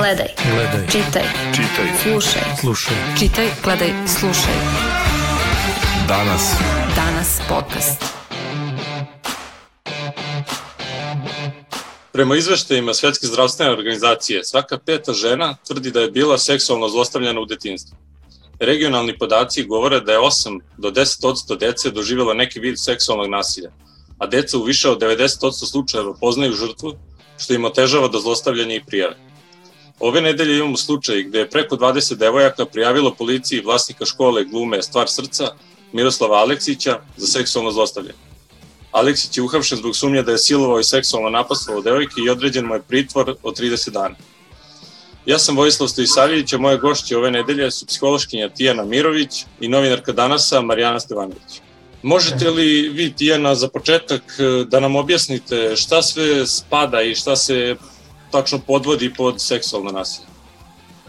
Gledaj. Gledaj. Čitaj. Čitaj. Slušaj. Slušaj. Čitaj, gledaj, slušaj. Danas. Danas podcast. Prema izveštajima Svetske zdravstvene organizacije, svaka peta žena tvrdi da je bila seksualno zlostavljana u detinstvu. Regionalni podaci govore da je 8 do 10% dece doživjela neki vid seksualnog nasilja, a deca u više od 90% slučajeva poznaju žrtvu, što im otežava do zlostavljanja i prijave. Ove nedelje imamo slučaj gde je preko 20 devojaka prijavilo policiji vlasnika škole glume Stvar srca Miroslava Aleksića za seksualno zlostavljanje. Aleksić je uhapšen zbog sumnja da je silovao i seksualno napastvao devojke i određen mu je pritvor od 30 dana. Ja sam Vojislav Stojisavljević, a moje gošće ove nedelje su psihološkinja Tijana Mirović i novinarka Danasa Marijana Stevanović. Možete li vi, Tijana, za početak da nam objasnite šta sve spada i šta se tačno podvodi pod seksualno nasilje?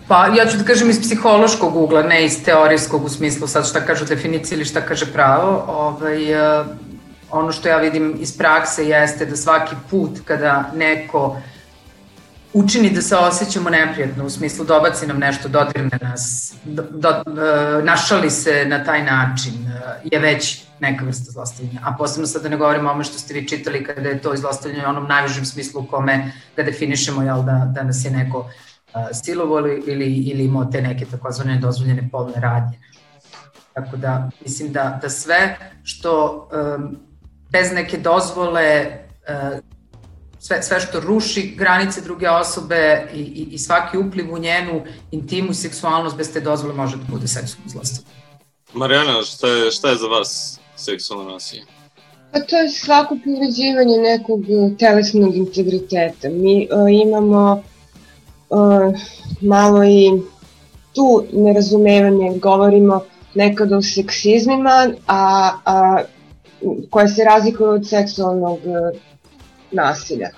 Pa ja ću da kažem iz psihološkog ugla, ne iz teorijskog u smislu sad šta kaže definicija ili šta kaže pravo. Ovaj, uh, ono što ja vidim iz prakse jeste da svaki put kada neko učini da se osjećamo neprijatno, u smislu dobaci nam nešto, dodirne nas, do, do, uh, našali se na taj način, uh, je već neka vrsta zlostavljanja. A posebno sad da ne govorimo o ome što ste vi čitali kada je to zlostavljanje u onom najvišem smislu u kome ga definišemo, jel, da, da nas je neko uh, silovalo ili, ili imao te neke takozvane nedozvoljene polne radnje. Tako da mislim da, da sve što um, bez neke dozvole sve, sve što ruši granice druge osobe i, i, i svaki upliv u njenu intimu i seksualnost bez te dozvole može da bude seksualno zlostavljanje. Marijana, šta je, šta je za vas seksualno nasilje? Pa to je svako povređivanje nekog telesnog integriteta. Mi uh, imamo uh, malo i tu nerazumevanje, govorimo nekada o seksizmima, a, a koje se razlikuju od seksualnog nasilja.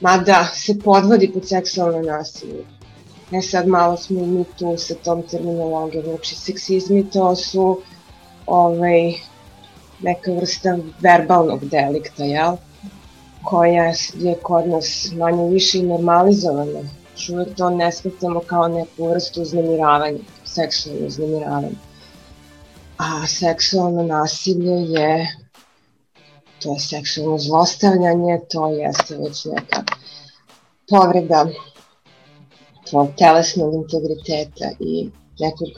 Mada se podvodi pod seksualno nasilje. E sad malo smo mi tu sa tom terminologijom. Znači, seksizmi to su ovaj, neka vrsta verbalnog delikta, jel? koja je kod nas manje više i normalizovana. Još uvek to ne shvatamo kao neku vrstu uznemiravanja, seksualno uznemiravanje. A seksualno nasilje je to je seksualno zlostavljanje, to jeste već neka povreda tvojeg telesnog integriteta i nekog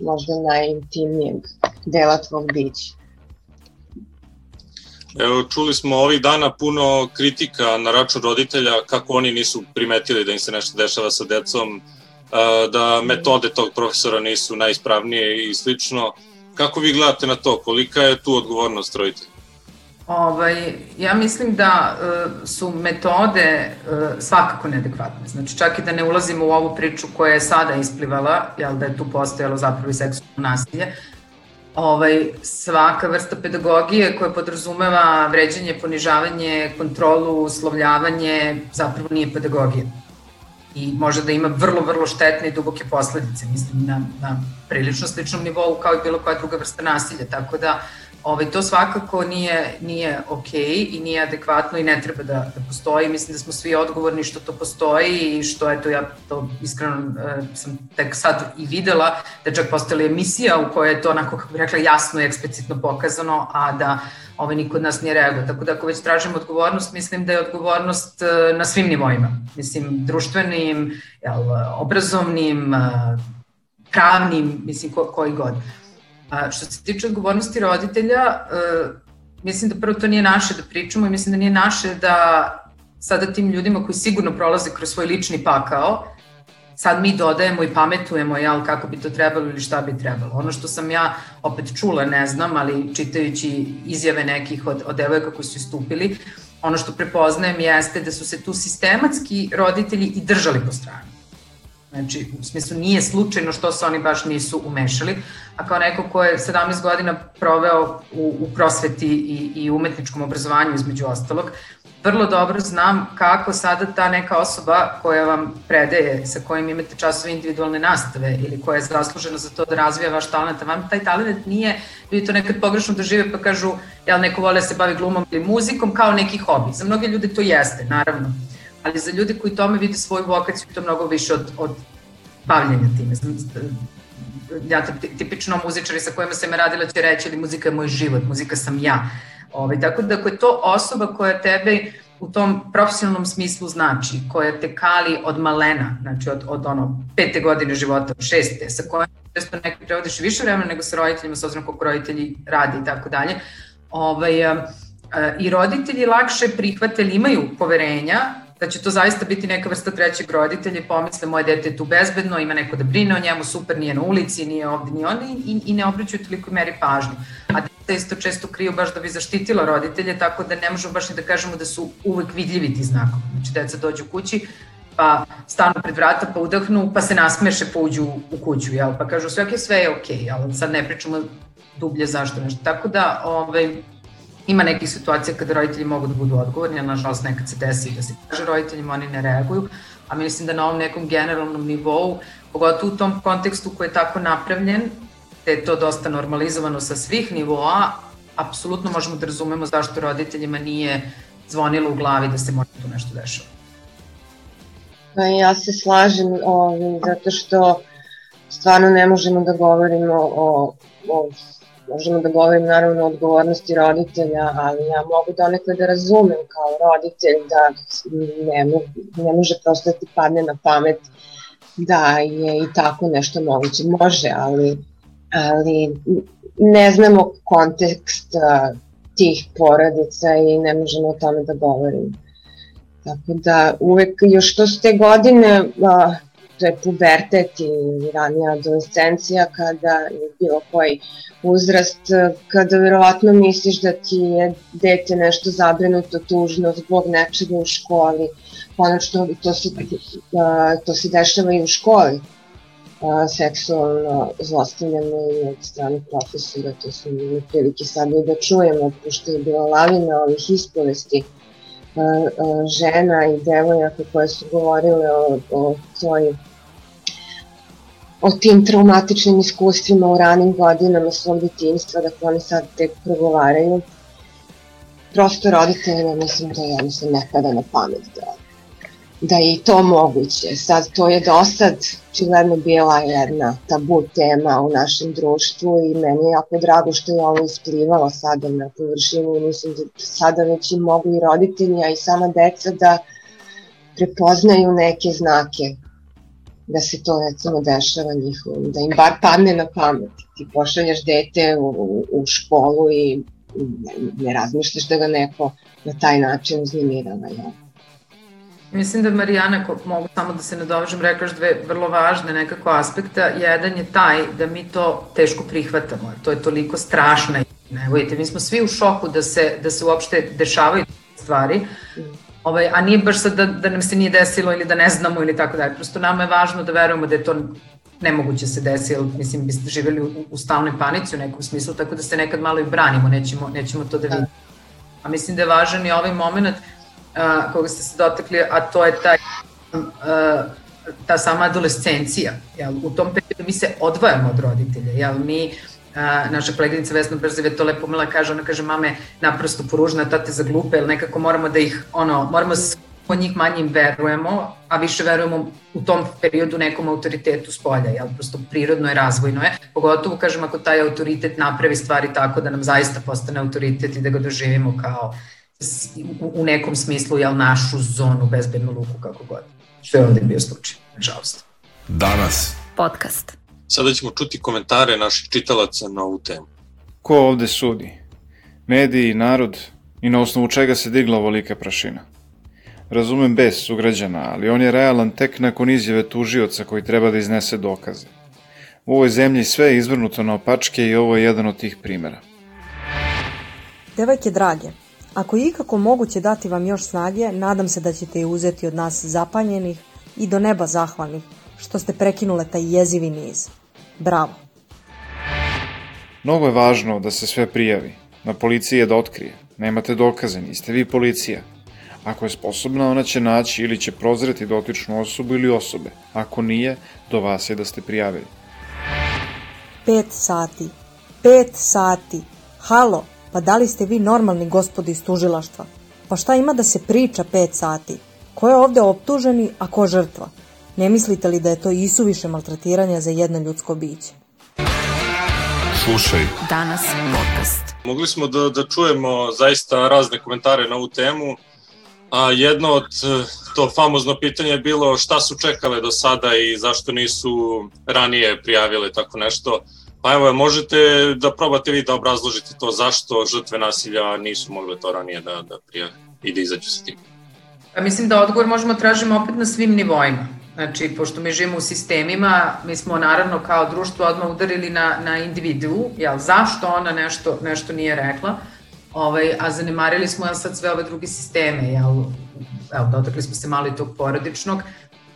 možda najintimnijeg dela tvog bića. Evo, čuli smo ovih dana puno kritika na račun roditelja kako oni nisu primetili da im se nešto dešava sa decom, da metode tog profesora nisu najispravnije i slično. Kako vi gledate na to? Kolika je tu odgovornost roditelja? Ovaj, ja mislim da uh, su metode uh, svakako neadekvatne. Znači, čak i da ne ulazimo u ovu priču koja je sada isplivala, jel da je tu postojalo zapravo i seksualno nasilje, ovaj, svaka vrsta pedagogije koja podrazumeva vređanje, ponižavanje, kontrolu, uslovljavanje, zapravo nije pedagogija. I može da ima vrlo, vrlo štetne i duboke posledice, mislim, na, na prilično sličnom nivou kao i bilo koja druga vrsta nasilja. Tako da, Ovaj, to svakako nije, nije ok i nije adekvatno i ne treba da, da postoji. Mislim da smo svi odgovorni što to postoji i što eto ja to iskreno e, sam tek sad i videla da čak postala emisija u kojoj je to onako kako bih rekla jasno i eksplicitno pokazano, a da ovaj, niko od nas nije reagao. Tako da ako već tražimo odgovornost, mislim da je odgovornost e, na svim nivoima. Mislim, društvenim, jel, obrazovnim, e, pravnim, mislim, ko, koji god. A što se tiče odgovornosti roditelja, e, mislim da prvo to nije naše da pričamo i mislim da nije naše da sada tim ljudima koji sigurno prolaze kroz svoj lični pakao, sad mi dodajemo i pametujemo jel, kako bi to trebalo ili šta bi trebalo. Ono što sam ja opet čula, ne znam, ali čitajući izjave nekih od, od devojaka koji su istupili, ono što prepoznajem jeste da su se tu sistematski roditelji i držali po strani. Znači, u smislu nije slučajno što se oni baš nisu umešali, a kao neko ko je 17 godina proveo u, u prosveti i, i umetničkom obrazovanju između ostalog, vrlo dobro znam kako sada ta neka osoba koja vam predaje, sa kojim imate časove individualne nastave ili koja je zaslužena za to da razvija vaš talent, a vam taj talent nije, ljudi to nekad pogrešno dožive pa kažu, jel neko vole da se bavi glumom ili muzikom kao neki hobi. Za mnoge ljude to jeste, naravno ali za ljude koji tome vide svoju vokaciju, to mnogo više od, od bavljenja time. Ja tipično muzičari sa kojima sam radila će reći, ali muzika je moj život, muzika sam ja. Ove, ovaj, tako da ako je to osoba koja tebe u tom profesionalnom smislu znači, koja te kali od malena, znači od, od ono pete godine života, šeste, sa kojom često neko prevodiš više vremena nego sa roditeljima, s obzirom kako roditelji radi i tako dalje. Ovaj, I roditelji lakše prihvate ili imaju poverenja da će to zaista biti neka vrsta trećeg roditelja i pomisle moje dete je tu bezbedno, ima neko da brine o njemu, super, nije na ulici, nije ovde, ni onda i, i ne obraćaju toliko meri pažnju. A deca isto često kriju baš da bi zaštitila roditelje, tako da ne možemo baš ni da kažemo da su uvek vidljivi ti znakovi. Znači, deca dođu kući, pa stanu pred vrata, pa udahnu, pa se nasmeše, pa uđu u kuću, jel? Pa kažu sve, okay, sve je okay, jel? Sad ne pričamo dublje zašto nešto. Tako da, ovaj, Ima nekih situacija kada roditelji mogu da budu odgovorni, a nažalost nekad se desi da se kaže roditeljima, oni ne reaguju, a mislim da na ovom nekom generalnom nivou, pogotovo u tom kontekstu koji je tako napravljen, da je to dosta normalizovano sa svih nivoa, apsolutno možemo da razumemo zašto roditeljima nije zvonilo u glavi da se može tu nešto dešava. Pa ja se slažem ovim, zato što stvarno ne možemo da govorimo o, o možemo da govorim naravno o odgovornosti roditelja, ali ja mogu donekle da razumem kao roditelj da ne, ne može prosto da ti padne na pamet da je i tako nešto moguće. Može, ali, ali ne znamo kontekst tih porodica i ne možemo o tome da govorimo. Tako da uvek, još to su te godine, uh, to je pubertet i ranija adolescencija kada je bilo koji uzrast kada verovatno misliš da ti je dete nešto zabrinuto, tužno zbog nečega u školi. Konačno to se, to se dešava i u školi seksualno zlostavljanje od strane profesora, to smo imali prilike sad i da čujemo, pošto je bila lavina ovih ispovesti žena i devojaka koje su govorile o, o toj o tim traumatičnim iskustvima u ranim godinama svog detinjstva, dakle oni sad tek progovaraju. Prosto roditeljima mislim da jednostavno ne pada na pamet da, da je i to moguće. Sad to je do sad očigledno bila jedna tabu tema u našem društvu i meni je jako drago što je ovo isplivalo sada na površinu i mislim da sada već i mogu i roditelji, a i sama deca da prepoznaju neke znake da se to recimo dešava njihovom, da im bar padne na pamet. Ti pošalješ dete u, u, školu i ne, ne razmišljaš da ga neko na taj način uznemirava. Ja. Mislim da Marijana, ko mogu samo da se nadovežem, rekla dve vrlo važne nekako aspekta. Jedan je taj da mi to teško prihvatamo. To je toliko strašna. Ne, vidite, mi smo svi u šoku da se, da se uopšte dešavaju stvari. Ovaj, a nije baš sad da, da nam se nije desilo ili da ne znamo ili tako dalje. Prosto nama je važno da verujemo da je to nemoguće se desi, jer mislim biste živeli u, u stalnoj panici u nekom smislu, tako da se nekad malo i branimo, nećemo, nećemo to da vidimo. A mislim da je važan i ovaj moment uh, koga ste se dotakli, a to je taj ta sama adolescencija. Jel? U tom periodu mi se odvajamo od roditelja. Jel? Mi a, naša koleginica Vesna Brzeve to lepo mila kaže, ona kaže mame naprosto poružna tate za glupe, ili nekako moramo da ih, ono, moramo po njih manje im verujemo, a više verujemo u tom periodu nekom autoritetu s polja, jel, prosto prirodno je, razvojno je, pogotovo, kažem, ako taj autoritet napravi stvari tako da nam zaista postane autoritet i da ga doživimo kao u nekom smislu, jel, našu zonu, bezbednu luku, kako god. Što je ovde bio slučaj, nažalost. Danas. Podcast. Sada ćemo čuti komentare naših čitalaca na ovu temu. Ko ovde sudi? Mediji, narod i na osnovu čega se digla ovolika prašina? Razumem bes sugrađana, ali on je realan tek nakon izjave tužioca koji treba da iznese dokaze. U ovoj zemlji sve je izvrnuto na opačke i ovo je jedan od tih primera. Devojke drage, ako je ikako moguće dati vam još snage, nadam se da ćete je uzeti od nas zapanjenih i do neba zahvalnih, što ste prekinule taj jezivi niz. Bravo. Mnogo je važno da se sve prijavi. Na policiji je da otkrije. Nemate dokaze, niste vi policija. Ako je sposobna, ona će naći ili će prozreti dotičnu osobu ili osobe. Ako nije, do vas je da ste prijavili. Pet sati. Pet sati. Halo, pa da li ste vi normalni gospodi iz tužilaštva? Pa šta ima da se priča pet sati? Ko je ovde optuženi, a ko žrtva? Ne mislite li da je to isuviše maltretiranje za jedno ljudsko biće? Slušaj Danas podcast. Mogli smo da, da čujemo zaista razne komentare na ovu temu, a jedno od eh, to famozno pitanje je bilo šta su čekale do sada i zašto nisu ranije prijavile tako nešto. Pa evo, možete da probate vi da obrazložite to zašto žrtve nasilja nisu mogle to ranije da, da prijave i da izađu sa tim. Pa mislim da odgovor možemo da tražimo opet na svim nivoima. Znači, pošto mi živimo u sistemima, mi smo naravno kao društvo odmah udarili na, na individu, jel, zašto ona nešto, nešto nije rekla, ovaj, a zanemarili smo jel, sad sve ove druge sisteme, jel, evo, dotakli smo se malo i tog porodičnog,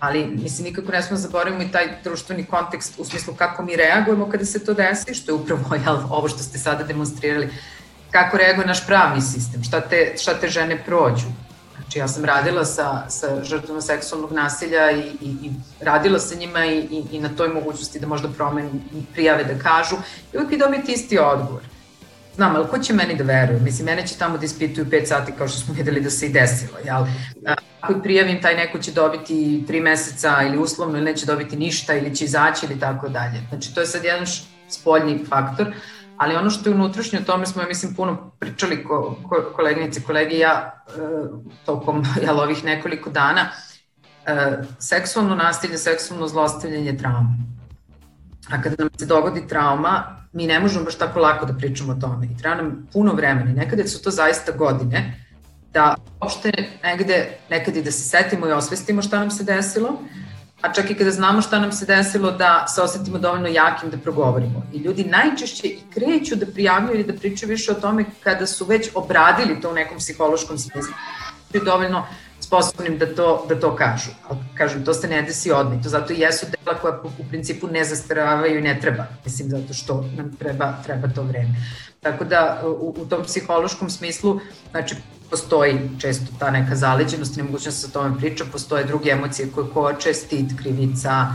ali mislim nikako ne smo zaboravimo i taj društveni kontekst u smislu kako mi reagujemo kada se to desi, što je upravo jel, ovo što ste sada demonstrirali, kako reaguje naš pravni sistem, šta te, šta te žene prođu, Znači ja sam radila sa, sa žrtvama seksualnog nasilja i, i, i radila sa njima i, i, i na toj mogućnosti da možda promeni prijave da kažu i uvijek i dobiti isti odgovor. Znam, ali ko će meni da veruje? Mislim, mene će tamo da ispituju 5 sati kao što smo videli da se i desilo, jel? Ako prijavim, taj neko će dobiti 3 meseca ili uslovno ili neće dobiti ništa ili će izaći ili tako dalje. Znači, to je sad jedan spoljni faktor ali ono što je unutrašnje, o tome smo, ja mislim, puno pričali ko, ko, koleginice, kolege ja e, tokom jel, ovih nekoliko dana, e, seksualno nasilje, seksualno zlostavljanje je trauma. A kada nam se dogodi trauma, mi ne možemo baš tako lako da pričamo o tome i treba nam puno vremena i nekada su to zaista godine da uopšte negde, nekad i da se setimo i osvestimo šta nam se desilo, a čak i kada znamo šta nam se desilo da se osetimo dovoljno jakim da progovorimo. I ljudi najčešće i kreću da prijavljuju ili da pričaju više o tome kada su već obradili to u nekom psihološkom smislu. Dovoljno sposobnim da to, da to kažu. Ali kažem, to se ne desi odmah. To zato i jesu dela koja u principu ne zastaravaju i ne treba. Mislim, zato što nam treba, treba to vreme. Tako da u, u tom psihološkom smislu, znači postoji često ta neka zaleđenost, nemogućnost da se tome priča, postoje druge emocije koje koče, stid, krivica,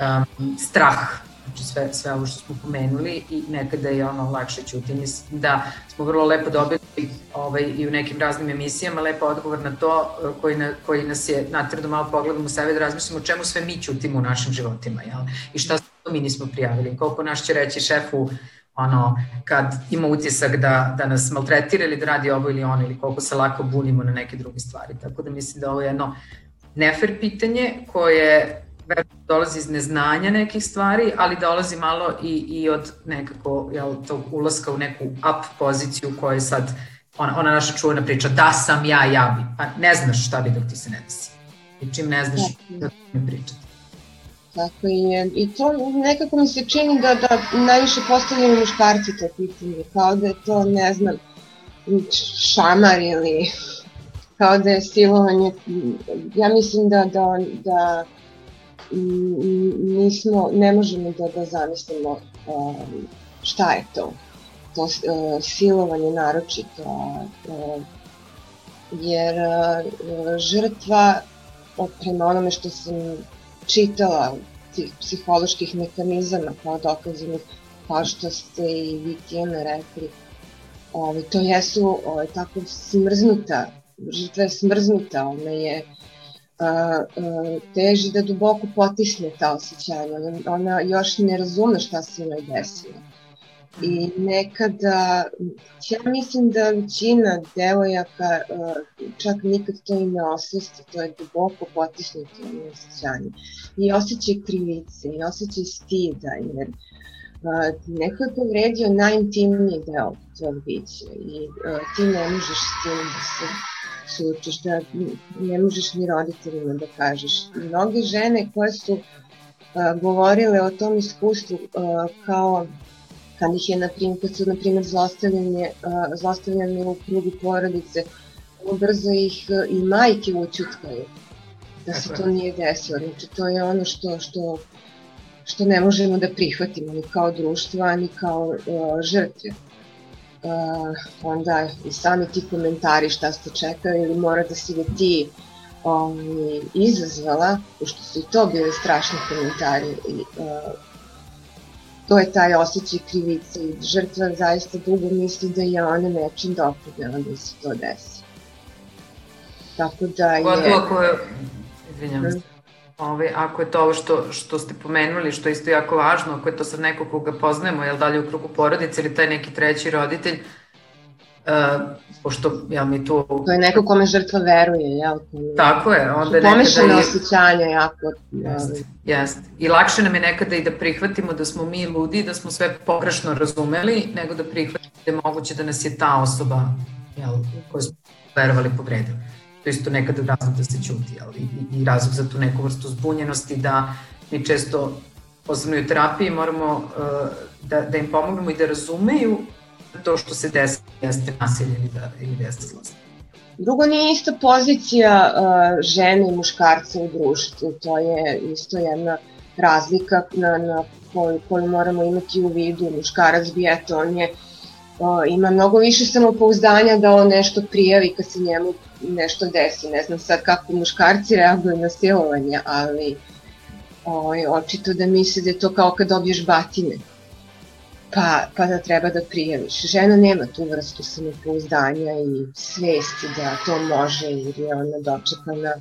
um, strah, znači sve, sve ovo što smo pomenuli i nekada je ono lakše. Mislim da smo vrlo lepo dobili ovaj, i u nekim raznim emisijama lepo odgovor na to koji, na, koji nas je natrdo malo pogledamo u sebe da razmislimo o čemu sve mi ćutimo u našim životima jel? i šta mi nismo prijavili. Koliko naš će reći šefu ono, kad ima utisak da, da nas maltretira ili da radi ovo ili ono, ili koliko se lako bunimo na neke druge stvari. Tako da mislim da ovo je jedno nefer pitanje koje dolazi iz neznanja nekih stvari, ali dolazi malo i, i od nekako, jel, tog ulaska u neku up poziciju koja je sad ona, ona naša čuvena priča, da sam ja, ja bi. Pa ne znaš šta bi dok ti se ne desi. I čim ne znaš, da ne pričati. Tako je. I to nekako mi se čini da, da najviše postavljaju muškarci to pitanje, kao da je to, ne znam, šamar ili kao da je silovanje. Ja mislim da, da, da nismo, ne možemo da, da zamislimo um, šta je to. To uh, silovanje naročito, uh, jer uh, žrtva, prema onome što sam čitala tih psiholoških mekanizama kao dokazanih, kao što ste i vi Tijana rekli, ove, to jesu ove, tako smrznuta, žrtva je smrznuta, ona je teži da duboko potisne ta osjećanja, ona još ne razume šta se joj desilo. I nekada, ja mislim da većina devojaka čak nikad to i ne osvesti, to je duboko potisnuto osjećanje. I osjećaj krivice, i osjećaj stida, jer neko je povredio najintimniji deo tvojeg bića i ti ne možeš s tim da se sučiš, da ne možeš ni roditeljima da kažeš. Mnoge žene koje su govorile o tom iskustvu kao kad ih je, na primjer, kad su, na primjer, zlostavljanje, zlostavljanje u krugu porodice, brzo ih i majke učutkaju da se to nije desilo. Znači, to je ono što, što, što ne možemo da prihvatimo ni kao društvo, ni kao uh, žrtve. Uh, onda i sami ti komentari šta ste čekali ili mora da si ga ti um, izazvala, pošto su i to bili strašni komentari i uh, to je taj osjećaj krivice i žrtva zaista dugo misli da je ona nečim doprinela da se to desi. Tako da je... Gotovo ako je, izvinjam se, Ove, ako je to ovo što, što ste pomenuli, što je isto jako važno, ako je to sad neko koga poznajemo, jel dalje u krugu porodice ili taj neki treći roditelj, uh, pošto, jel mi tu... To je neko kome žrtva veruje, jel? Tako je, onda je nekada... I- osjećanja jako. Jeste, jeste. I lakše nam je nekada i da prihvatimo da smo mi ludi, da smo sve pogrešno razumeli, nego da prihvatimo da je moguće da nas je ta osoba jel, koju smo verovali povredila. To isto nekada razlog da se ćuti jel, i, i- i razlog za tu neku vrstu zbunjenosti da mi često posebno i u terapiji moramo uh, da, da im pomognemo i da razumeju to što se desi jeste nasilje ili da, ili jeste zlost. Drugo, nije ista pozicija uh, žene i muškarca u društvu. To je isto jedna razlika na, na koju, koju moramo imati u vidu. Muškarac bi, eto, on je, uh, ima mnogo više samopouzdanja da on nešto prijavi kad se njemu nešto desi. Ne znam sad kako muškarci reaguju na silovanje, ali ovaj, očito da misle da je to kao kad dobiješ batine pa, pa da treba da prijaviš. Žena nema tu vrstu samopouzdanja i svesti da to može jer je ona dočekana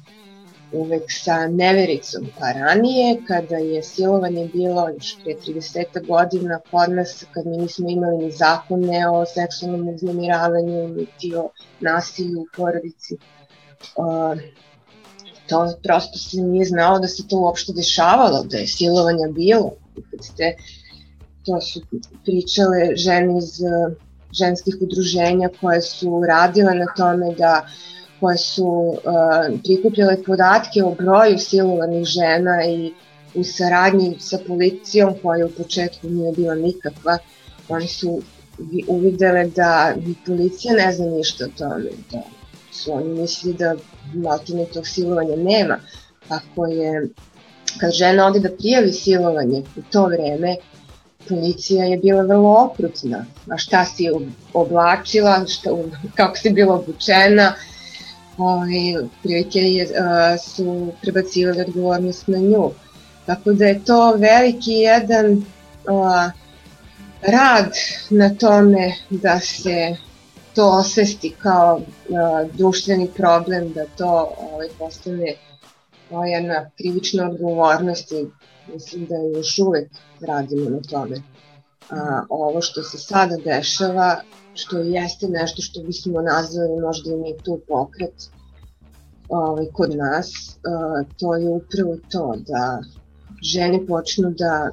uvek sa nevericom. Pa ranije, kada je silovanje bilo još pre 30 godina kod nas, kad mi nismo imali ni zakone o seksualnom uznemiravanju, niti o nasilju u porodici, uh, to prosto se nije znalo da se to uopšte dešavalo, da je silovanja bilo. Kad ste to su pričale žene iz uh, ženskih udruženja koje su radile na tome da koje su uh, prikupljale podatke o broju silovanih žena i u saradnji sa policijom koja u početku nije bila nikakva, oni su vi- uvidele da policija ne zna ništa o tome, da su oni mislili da maltene tog silovanja nema, ako je kad žena ode da prijavi silovanje u to vreme, policija je bila vrlo okrutna. A šta si oblačila, šta, kako si bila obučena, ovaj, prilike a, su prebacivali odgovornost na nju. Tako da je to veliki jedan a, rad na tome da se to osvesti kao a, društveni problem, da to ovaj, postane a, jedna krivična odgovornost i mislim da još uvek radimo na tome. A, ovo što se sada dešava, što jeste nešto što bismo nazvali možda i mi tu pokret ovaj, kod nas, to je upravo to da žene počnu da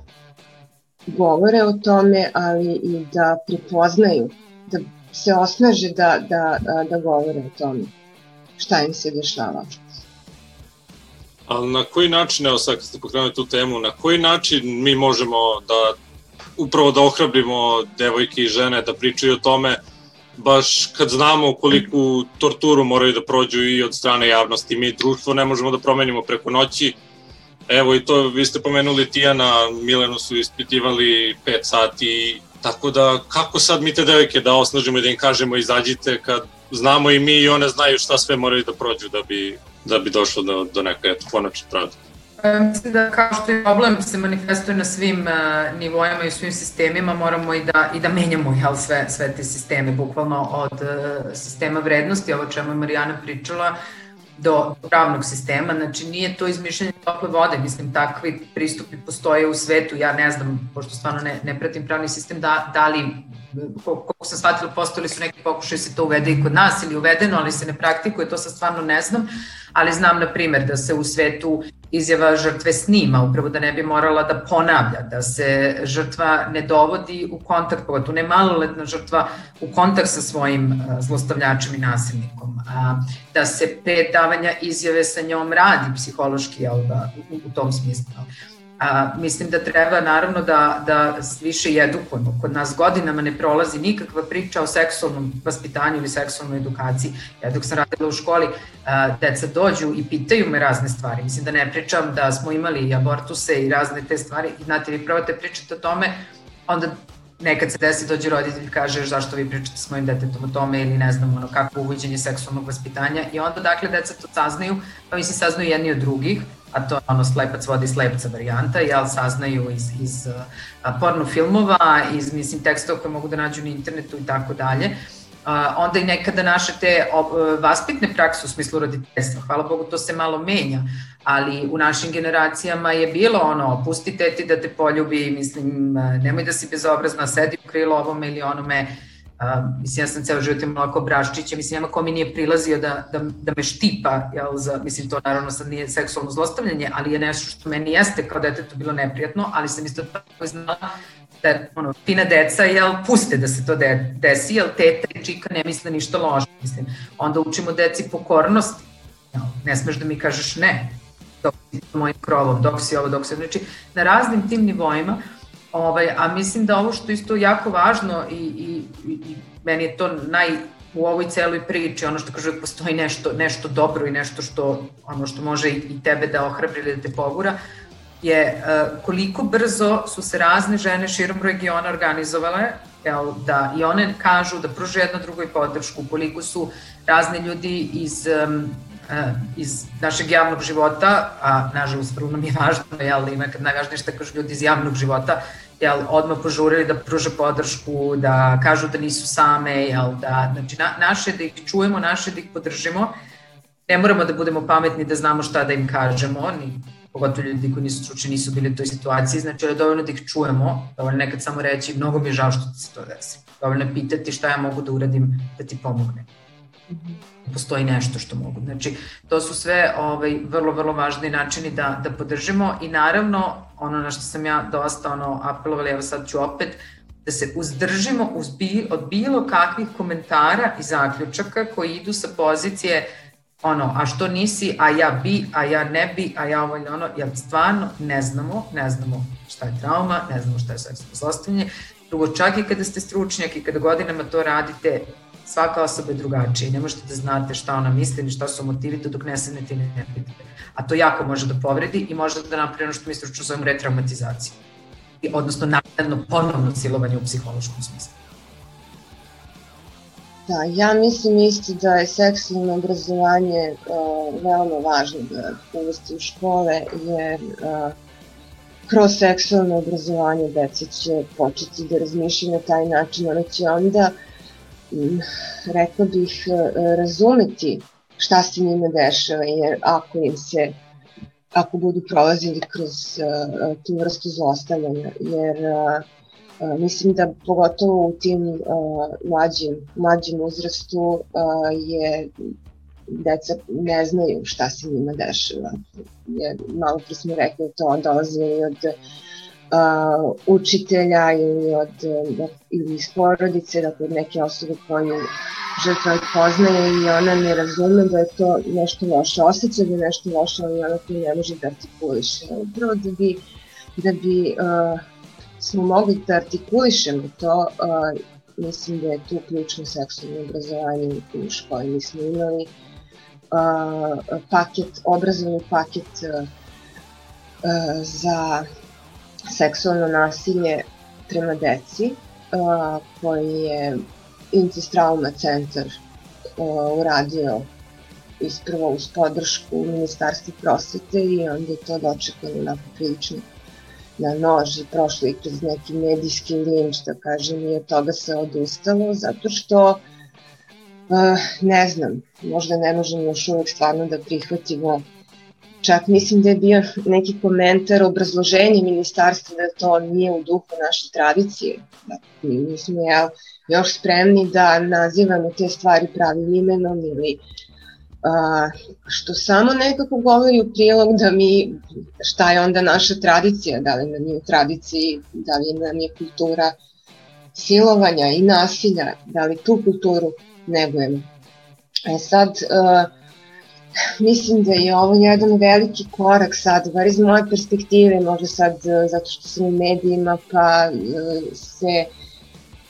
govore o tome, ali i da prepoznaju, da se osnaže da, da, da govore o tome šta im se dešava. Ali na koji način, evo sad kad ste pokrenuli tu temu, na koji način mi možemo da upravo da ohrabrimo devojke i žene da pričaju o tome, baš kad znamo koliku torturu moraju da prođu i od strane javnosti. Mi društvo ne možemo da promenimo preko noći. Evo i to, vi ste pomenuli Tijana, Milenu su ispitivali 5 sati, tako da kako sad mi te devojke da osnažimo i da im kažemo izađite kad znamo i mi i one znaju šta sve moraju da prođu da bi, da bi došlo do, do neke konačne pravde. Mislim da kao što je problem se manifestuje na svim uh, nivoima i u svim sistemima, moramo i da, i da menjamo jel, sve, sve te sisteme, bukvalno od uh, sistema vrednosti, ovo čemu je Marijana pričala, do pravnog sistema, znači nije to izmišljanje tople vode, mislim takvi pristupi postoje u svetu, ja ne znam, pošto stvarno ne, ne pratim pravni sistem, da, da li, koliko sam shvatila, postojali su neki pokušaj se to uvede i kod nas ili uvedeno, ali se ne praktikuje, to sad stvarno ne znam, ali znam na primer da se u svetu izjava žrtve snima, upravo da ne bi morala da ponavlja, da se žrtva ne dovodi u kontakt, pogotovo ne maloletna žrtva, u kontakt sa svojim zlostavljačem i nasilnikom, a, da se pre davanja izjave sa njom radi psihološki jel, da, u, u tom smislu. A, mislim da treba naravno da, da više i edukujemo. Kod nas godinama ne prolazi nikakva priča o seksualnom vaspitanju ili seksualnoj edukaciji. Ja dok sam radila u školi, a, deca dođu i pitaju me razne stvari. Mislim da ne pričam da smo imali i abortuse i razne te stvari. I znate, vi probate pričati o tome, onda nekad se desi dođe roditelj i kaže zašto vi pričate s mojim detetom o tome ili ne znam ono kako uvođenje seksualnog vaspitanja i onda dakle deca to saznaju, pa mislim saznaju jedni od drugih, a to je ono slepac vodi slepca varijanta, jel saznaju iz, iz a, porno filmova, iz mislim tekstova koje mogu da nađu na internetu i tako dalje. onda i nekada naše te vaspitne prakse u smislu roditeljstva, hvala Bogu to se malo menja, ali u našim generacijama je bilo ono, pusti teti da te poljubi, mislim, nemoj da si bezobrazna, sedi u krilo ovome ili onome, Uh, mislim, ja sam ceo život imala ko braščiće, mislim, nema ko mi nije prilazio da, da, da me štipa, jel, za, mislim, to naravno sad nije seksualno zlostavljanje, ali je nešto što meni jeste kao detetu bilo neprijatno, ali sam isto tako znala da, ono, fina deca, jel, puste da se to de, desi, jel, teta i čika ne misle ništa loše, mislim. Onda učimo deci pokornosti, jel, ne smeš da mi kažeš ne, dok si mojim krovom, dok si ovo, dok si, znači, na raznim tim nivoima, Ovaj, a mislim da ovo što isto jako važno i, i, i meni je to naj u ovoj celoj priči, ono što kaže postoji nešto, nešto dobro i nešto što, ono što može i tebe da ohrabri ili da te pogura, je uh, koliko brzo su se razne žene širom regiona organizovale, jel, da i one kažu da pruže jedna drugoj podršku, koliko su razni ljudi iz um, iz našeg javnog života, a nažalost vrlo nam je važno, jel, ima kad najvažnije što kažu ljudi iz javnog života, jel, odmah požurili da pruže podršku, da kažu da nisu same, jel, da, znači, na, naše da ih čujemo, naše da ih podržimo, ne moramo da budemo pametni da znamo šta da im kažemo, ni pogotovo ljudi koji nisu stručni nisu bili u toj situaciji, znači je dovoljno da ih čujemo, dovoljno nekad samo reći mnogo mi je žao što ti se to desi, dovoljno je pitati šta ja mogu da uradim da ti pomognem. Postoji nešto što mogu. Znači, to su sve ovaj, vrlo, vrlo važni načini da, da podržimo i naravno, ono na što sam ja dosta ono, apelovala, evo sad ću opet, da se uzdržimo uz bil, od bilo kakvih komentara i zaključaka koji idu sa pozicije ono, a što nisi, a ja bi, a ja ne bi, a ja ovo ili ono, jer stvarno ne znamo, ne znamo šta je trauma, ne znamo šta je seksualno zlostavljanje, drugo čak i kada ste stručnjak i kada godinama to radite, svaka osoba je drugačija i ne možete da znate šta ona misli ni šta su motivi dok ne sednete i ne pitate. A to jako može da povredi i može da napravi ono što mi stručno zovemo retraumatizaciju. I, odnosno nakladno ponovno silovanje u psihološkom smislu. Da, ja mislim isto da je seksualno obrazovanje uh, veoma važno da uvesti u škole, jer uh, kroz seksualno obrazovanje deca će početi da razmišljaju na taj način, ona će onda uh, rekla bih, e, razumeti šta se njima dešava, jer ako im se ako budu prolazili kroz uh, tu vrstu zlostavljanja, jer uh, mislim da pogotovo u tim uh, mlađim, mlađim uzrastu uh, je deca ne znaju šta se njima dešava. Jer malo pre smo rekli to dolazi od uh, učitelja ili od uh, ili iz porodice, dakle od neke osobe koju žrtva poznaje i ona ne razume da je to nešto loše, osjeća da je nešto loše, ali ona to ne može da artikuliše. Upravo da bi, da bi uh, smo mogli da artikulišemo to, uh, mislim da je tu ključno seksualno obrazovanje u školi. Mi smo imali uh, paket, obrazovni paket uh, uh, za seksualno nasilje prema deci a, koji je Incest Trauma centar uradio isprvo uz podršku Ministarstva prosvete i onda je to dočekano na prilično na nož i prošlo i kroz neki medijski linč, da kažem, i od toga se odustalo, zato što uh, ne znam, možda ne možemo još uvek stvarno da prihvatimo Čak mislim da je bio neki komentar, obrazloženje ministarstva da to nije u duhu naše tradicije. Dakle, mi smo ja, još spremni da nazivamo te stvari pravim imenom ili a, što samo nekako govori u prilog da mi, šta je onda naša tradicija, da li nam je u tradiciji, da li nam je kultura silovanja i nasilja, da li tu kulturu negujemo. E sad, uh, mislim da je ovo jedan veliki korak sad, bar iz moje perspektive, možda sad e, zato što sam u medijima pa e, se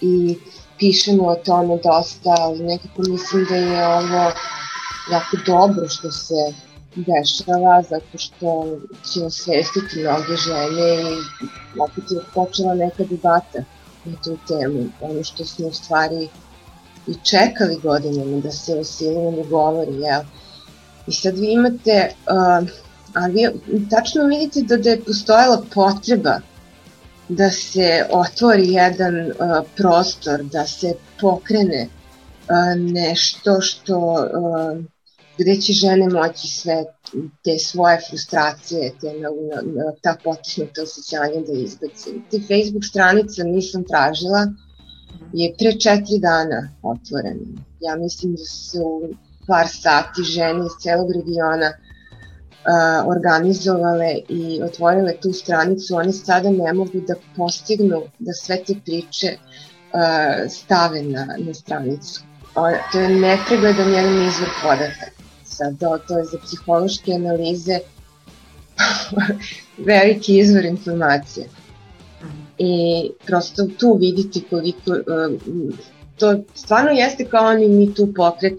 i pišemo o tome dosta, ali nekako mislim da je ovo jako dobro što se dešava, zato što će osvestiti mnoge žene i opet je počela neka debata na tu temu, ono što smo u stvari i čekali godinama da se o silovanju govori, jel? I sad vi imate, uh, a vi tačno vidite da, da je postojala potreba da se otvori jedan uh, prostor, da se pokrene nešto što gde će žene moći sve te svoje frustracije, te na, na, na ta potisnuta osjećanja da izbaci. Te Facebook stranica nisam tražila, je pre četiri dana otvorena. Ja mislim da su par sati žene iz celog regiona organizovale i otvorile tu stranicu, oni sada ne mogu da postignu da sve te priče uh, stave na, na stranicu. To je nepregledan jedan izvor podataka. Sad, to, je za psihološke analize veliki izvor informacije. I prosto tu vidite koliko, to stvarno jeste kao oni mi tu pokret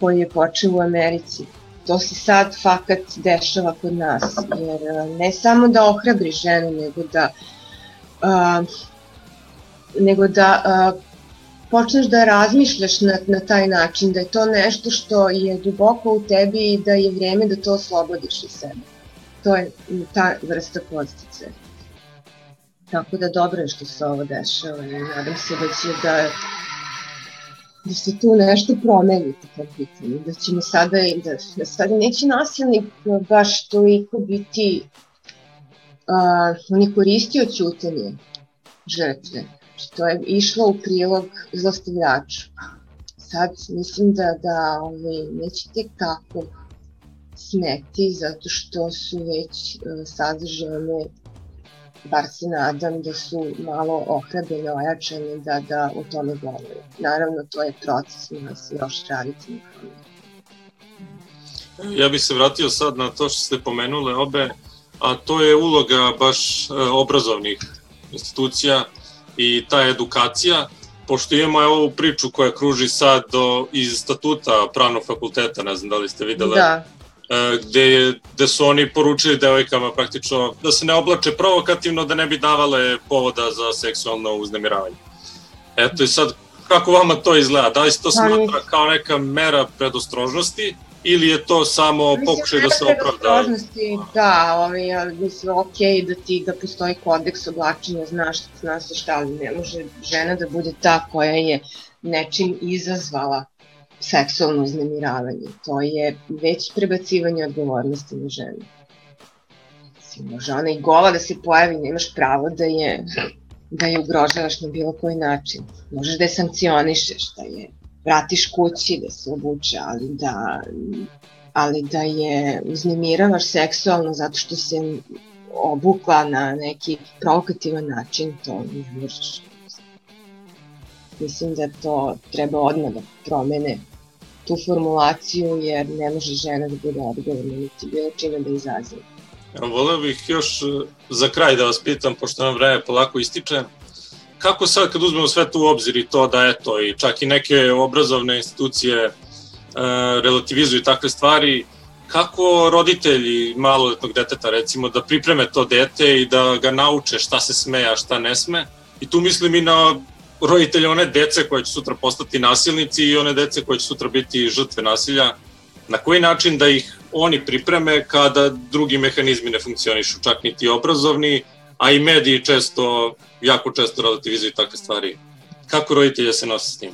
koji je počeo u Americi. To se sad fakat dešava kod nas, jer ne samo da ohrabri ženu, nego da uh, nego da uh, počneš da razmišljaš na, na taj način, da je to nešto što je duboko u tebi i da je vreme da to oslobodiš iz sebe. To je ta vrsta podstice. Tako da dobro je što se ovo dešava i nadam se da će da da se tu nešto promeni po tom pitanju, da ćemo sada, da, da sada neće nasilnik baš toliko biti, uh, on je koristio žrtve, Znači, to je išlo u prilog zlostavljaču. Sad mislim da, da ovaj, nećete kako smeti zato što su već uh, sad žene bar se nadam da su malo ohrabene, ojačane da, da o tome govore. Naravno, to je proces, ima se još raditi na tome. Ja bih se vratio sad na to što ste pomenule obe, a to je uloga baš e, obrazovnih institucija i ta edukacija, pošto imamo evo ovu priču koja kruži sad do, iz statuta pravnog fakulteta, ne znam da li ste videli, da. E, gde, je, gde su oni poručili devojkama praktično da se ne oblače provokativno, da ne bi davale povoda za seksualno uznemiravanje. Eto i sad, kako vama to izgleda? Da li se to pa smatra kao neka mera predostrožnosti ili je to samo pokušaj da se opravda? Da, ovaj, ja mislim, ok da ti da postoji kodeks oblačenja, znaš, znaš šta, ali ne može žena da bude ta koja je nečim izazvala seksualno uznemiravanje. To je već prebacivanje odgovornosti na ženu. Mislim, može ona i gola da se pojavi, nemaš pravo da je da je ugrožavaš na bilo koji način. Možeš da je sankcionišeš, da je vratiš kući, da se obuče, ali da, ali da je uznemiravaš seksualno zato što se obukla na neki provokativan način, to ne možeš. Mislim da to treba odmah da promene tu formulaciju, jer ne može žena da bude odgovorna niti bilo čime da izaziva. Voleo bih još za kraj da vas pitam, pošto nam vreme polako ističe, kako sad kad uzmemo sve to u obzir i to da eto i čak i neke obrazovne institucije e, relativizuju takve stvari, kako roditelji maloletnog deteta recimo da pripreme to dete i da ga nauče šta se sme, a šta ne sme. I tu mislim i na roditelje one dece koje će sutra postati nasilnici i one dece koje će sutra biti žrtve nasilja. Na koji način da ih oni pripreme kada drugi mehanizmi ne funkcionišu, čak niti obrazovni, a i mediji često, jako često relativizuju takve stvari. Kako roditelje se nose s tim?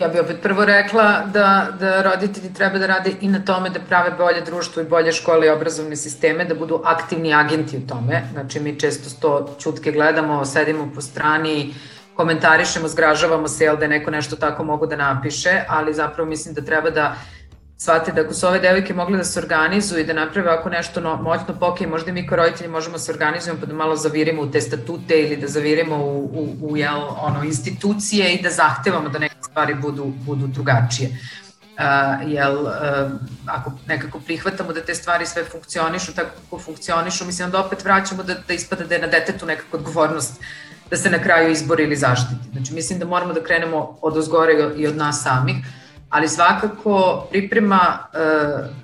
Ja bih opet prvo rekla da, da roditelji treba da rade i na tome da prave bolje društvo i bolje škole i obrazovne sisteme, da budu aktivni agenti u tome. Znači mi često to čutke gledamo, sedimo po strani, komentarišemo, zgražavamo se, jel da neko nešto tako mogu da napiše, ali zapravo mislim da treba da shvate da ako su ove devojke mogle da se organizuju i da naprave ako nešto no, moćno poke, možda mi kao roditelji možemo se organizujemo pa da malo zavirimo u te statute ili da zavirimo u, u, u jel, ono, institucije i da zahtevamo da neke stvari budu, budu drugačije. Uh, jel, uh, ako nekako prihvatamo da te stvari sve funkcionišu tako kako funkcionišu, mislim da opet vraćamo da, da ispada da je na detetu nekako odgovornost da se na kraju izbori ili zaštiti. Znači, mislim da moramo da krenemo od ozgore i od nas samih, ali svakako priprema e,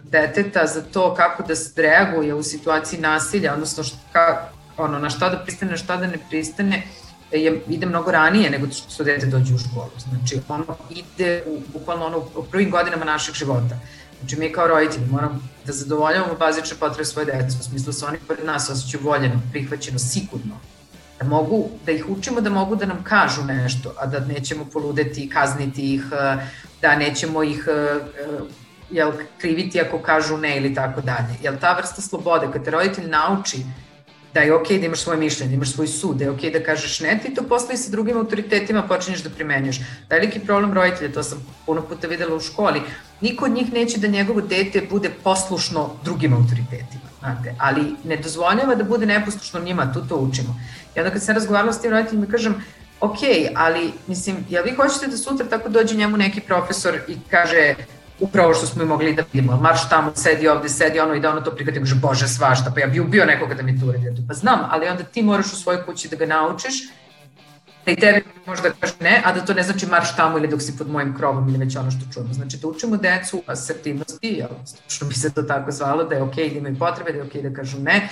deteta za to kako da se reaguje u situaciji nasilja, odnosno šta, ono, na šta da pristane, na šta da ne pristane, je, ide mnogo ranije nego što dete dođe u školu. Znači, ono ide u, bukvalno ono, u prvim godinama našeg života. Znači, mi kao roditelji moramo da zadovoljavamo bazične potrebe svoje dece, u smislu da se oni pored nas osjećaju voljeno, prihvaćeno, sigurno, Da, mogu, da ih učimo da mogu da nam kažu nešto, a da nećemo poludeti, kazniti ih, e, da nećemo ih e, jel, kriviti ako kažu ne ili tako dalje. Jel ta vrsta slobode, kad te roditelj nauči da je okej okay da imaš svoje mišljenje, da imaš svoj sud, da je okej okay da kažeš ne, ti to posle i sa drugim autoritetima počinješ da primenjuješ. Veliki problem roditelja, to sam puno puta videla u školi, niko od njih neće da njegovo dete bude poslušno drugim autoritetima, znate, ali ne dozvoljava da bude neposlušno njima, tu to učimo. I onda kad sam razgovarala s tim roditeljima, kažem, ok, ali mislim, jel vi hoćete da sutra tako dođe njemu neki profesor i kaže, upravo što smo i mogli da vidimo. Marš tamo, sedi ovde, sedi ono i da ono to prihvati, kaže, bože, svašta, pa ja bi ubio nekoga da mi to uredi. Pa znam, ali onda ti moraš u svojoj kući da ga naučiš, da i tebi možda kaže ne, a da to ne znači marš tamo ili dok si pod mojim krovom ili već ono što čujemo. Znači da učimo decu asertivnosti, što bi se to tako zvalo, da je okej okay, da imaju potrebe, da je okej okay da kažu ne,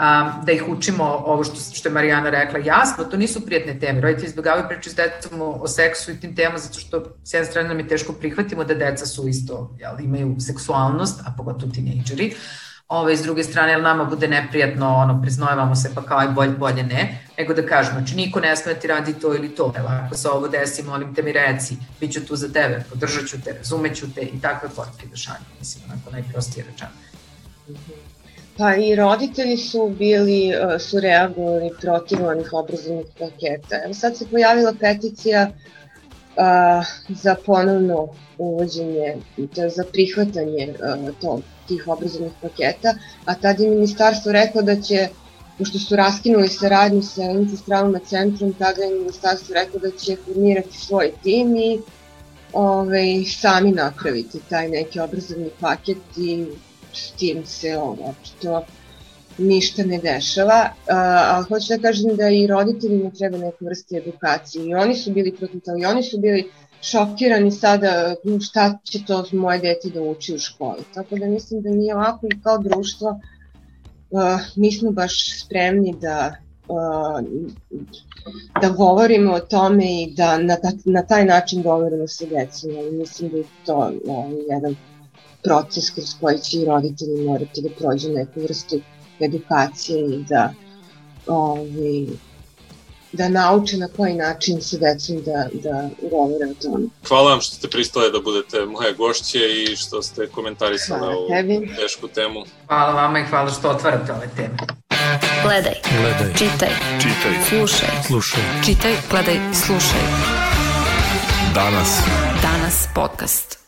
um, da ih učimo ovo što, što je Marijana rekla, jasno, to nisu prijatne teme. Roditelji izbjegavaju priču s decom o, seksu i tim temama zato što s jedne strane nam je teško prihvatimo da deca su isto, jel, imaju seksualnost, a pogotovo tinejdžeri. Ove, s druge strane, jel nama bude neprijatno, ono, priznojevamo se pa kao aj bolje, bolje ne, nego da kažemo, znači niko ne sme ti radi to ili to, evo, ako se ovo desi, molim te mi reci, bit ću tu za tebe, podržat ću te, razumeću te i takve poruke da šaljem, mislim, onako najprostije rečano. Pa i roditelji su bili, e, su reagovali protiv onih obrazovnih paketa. Evo sad se pojavila peticija a, za ponovno uvođenje, to za prihvatanje a, to, tih obrazovnih paketa, a tad je ministarstvo rekao da će, pošto su raskinuli saradnju sa Ancestravima centrom, tada je ministarstvo rekao da će formirati svoj tim i ove, ovaj, sami napraviti taj neki obrazovni paket i s tim se očito ništa ne dešava, ali hoću da kažem da i roditeljima treba neka vrsta edukacije i oni su bili protiv toga i oni su bili šokirani sada šta će to moje dete da uči u školi. Tako da mislim da nije ovako i kao društvo uh, mi smo baš spremni da uh, da govorimo o tome i da na, na taj način govorimo sa decom. Mislim da je to uh, jedan proces kroz koji će i roditelji morati da prođu neku vrstu edukacije i da ovi, da nauče na koji način sa decom da, da govore o tome. Hvala vam što ste pristale da budete moje gošće i što ste komentarisali ovu tebi. tešku temu. Hvala vama i hvala što otvarate ove teme. Gledaj, gledaj, čitaj, čitaj, slušaj, slušaj, čitaj, gledaj, slušaj. Danas. Danas podcast.